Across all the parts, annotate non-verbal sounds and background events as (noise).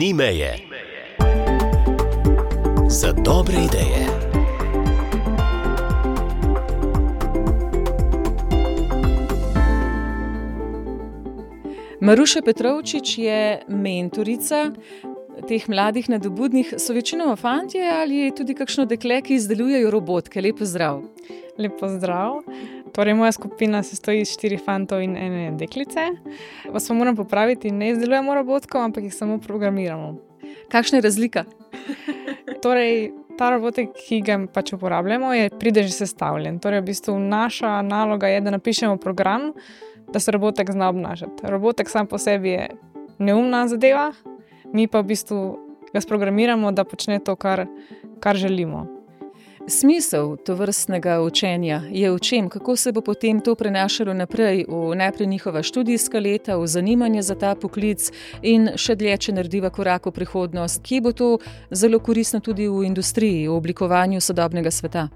Ni meje za dobre ideje. Maruša Petrovčič je mentorica teh mladih nadobudnih. So večinoma fanti ali tudi kakšno dekle, ki izdelujejo robotke. Lepo zdrav. Lepo zdrav. Torej, moja skupina se stoji iz štirih fantov in ene deklice. Vas pa moram popraviti, ne izdelujemo robotkov, ampak jih samo programiramo. Kakšna je razlika? (laughs) Torej, ta robotek, ki ga pač uporabljamo, je pride že sestavljen. Torej, v bistvu naša naloga je, da napišemo program, da se robotek zna obnašati. Robotek sam po sebi je neumna zadeva, mi pa v bistvu ga sprogramiramo, da počne to, kar, kar želimo. Smisel to vrstnega učenja je v čem, kako se bo potem to prenašalo naprej v najprej njihova študijska leta, v zanimanje za ta poklic in še dlje, če narediva korak v prihodnost, ki bo to zelo koristno tudi v industriji, v oblikovanju sodobnega sveta.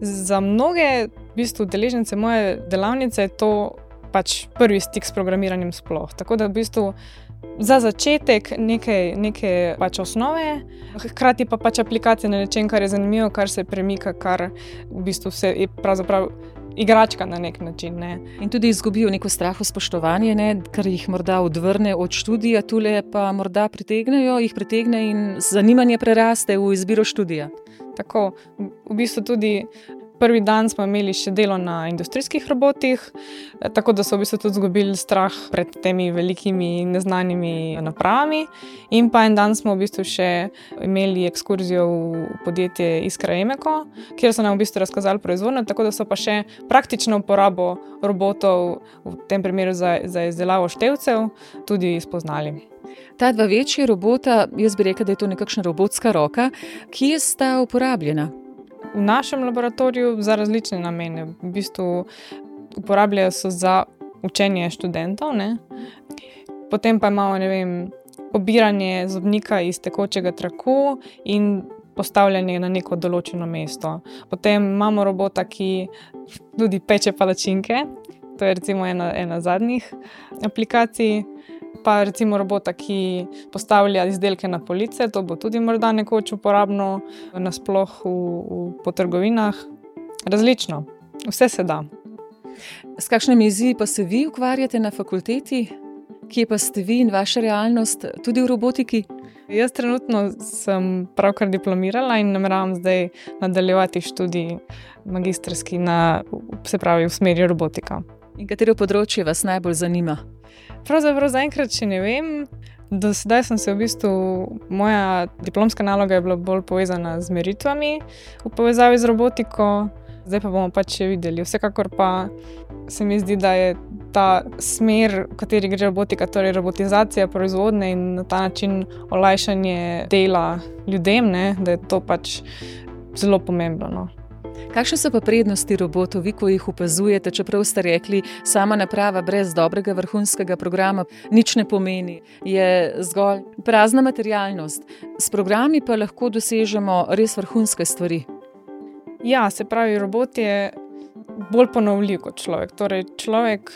Za mnoge v bistvu, deležnice moje delavnice je to pač prvi stik s programiranjem sploh. Tako da v bistvu za začetek neke, neke pač osnove, hkrati pa pač aplikacije na nečem, kar je zanimivo, kar se premika, kar v bistvu se je pravzaprav. Igračka na nek način. Ne. In tudi izgubijo neko strahu spoštovanje, ne, kar jih morda odvrne od študija, tule pa morda pritegnejo, jih pritegne in zanimanje preraste v izbiro študija. Tako, v bistvu tudi prvi dan smo imeli še delo na industrijskih robotih, eh, tako da so v bistvu tudi izgubili strah pred temi velikimi neznanimi napravami. In pa en dan smo v bistvu še imeli ekskurzijo v podjetje Iskra Emeko, kjer so nam v bistvu razkazali proizvodnjo, tako da so pa še praktično uporabo robotov, v tem primeru za, za izdelavo števcev, tudi spoznali. Ta dva večja robota, jaz bi rekel, da je to nekakšna robotska roka, ki je sta uporabljena v našem laboratoriju za različne namene. V bistvu uporabljajo se za učenje študentov, ne? potem pa imamo vem, pobiranje zobnika iz tekočega traku in postavljanje na neko določeno mesto. Potem imamo robota, ki tudi peče palačinke. To je recimo ena, ena zadnjih aplikacij pa recimo robota, ki postavlja izdelke na police, to bo tudi morda nekoč uporabno, nasplošno v, v, po trgovinah. Različno, vse se da. S kakšnimi izzivi pa se vi ukvarjate na fakulteti, kje pa ste vi in vaša realnost, tudi v robotiki? Jaz trenutno sem pravkar diplomirala in nameravam zdaj nadaljevati študij magistrski na, se pravi, v smeri robotika. In katero področje vas najbolj zanima? Pravzaprav zaenkrat še ne vem. Do sedaj sem se v bistvu, moja diplomska naloga je bila bolj povezana z meritvami v povezavi z robotiko, zdaj pa bomo pač še videli. Vsekakor pa se mi zdi, da je ta smer, v kateri gre robotika, torej robotizacija proizvodne in na ta način olajšanje dela ljudem, ne, da je to pač zelo pomembno. No. Kakšne so pa prednosti robotov, vi, ko jih opazujete, čeprav ste rekli, sama naprava brez dobrega vrhunskega programa nič ne pomeni, je zgolj prazna materialnost. S programi pa lahko dosežemo res vrhunske stvari. Ja, se pravi, robot je bolj ponovljiv kot človek. Torej, človek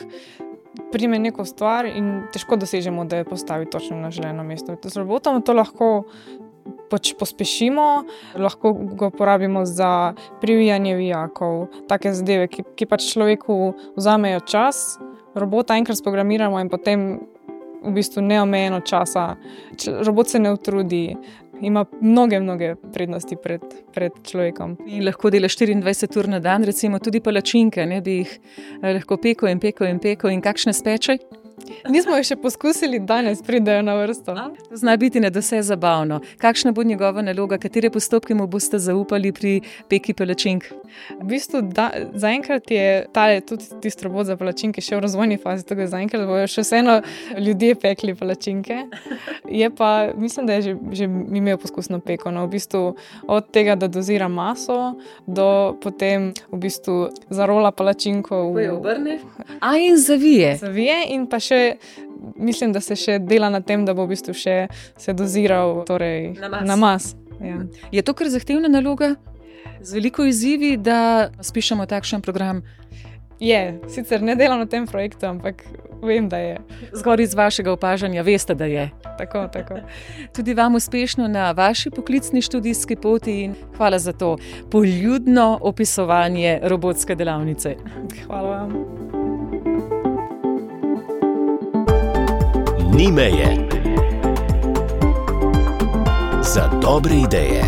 prime neko stvar in težko dosežemo, da jo postavi točno na želeno mesto. Z robotom to lahko pač pospešimo, lahko ga uporabimo za privijanje vijakov, take zadeve, ki, ki pač človeku vzamejo čas. Robota enkrat programiramo in potem v bistvu neomejeno časa. Robot se ne utrudi. Ima mnoge, mnoge prednosti pred, pred človekom. In lahko dela 24 ur na dan, recimo tudi palačinke, ne bi jih eh, lahko pekel in pekel in pekel, in kakšne speče. Nismo jih še poskusili, danes pridejo na vrsto. Zna biti ne vse zabavno. Kakšna bo njegova naloga, katere postopke mu boste zaupali pri peki palačink? V bistvu, zaenkrat je ta tudi tisti robot za palačinke še v razvojni fazi, tako da zaenkrat bojo še vseeno ljudje pekli palačinke. Je pa, mislim, da je že, že imel poskusno peko. No, v bistvu, od tega, da dozira maso, do potem v bistvu zarola palačinko. V... Obrne. A in zavije. Zavije in pa še, mislim, da se še dela na tem, da bo v bistvu še se doziral torej, na mas. Ja. Je to kar zahtevna naloga, z veliko izzivi, da spišemo takšen program? Je, sicer ne delam na tem projektu, ampak vem, da je. Zgoraj iz vašega opažanja veste, da je. Tako, tako. (laughs) Tudi vam uspešno na vaši poklicni študijski poti in hvala za to poljudno opisovanje robotske delavnice. Hvala vam. Ni meje. Za dobre ideje.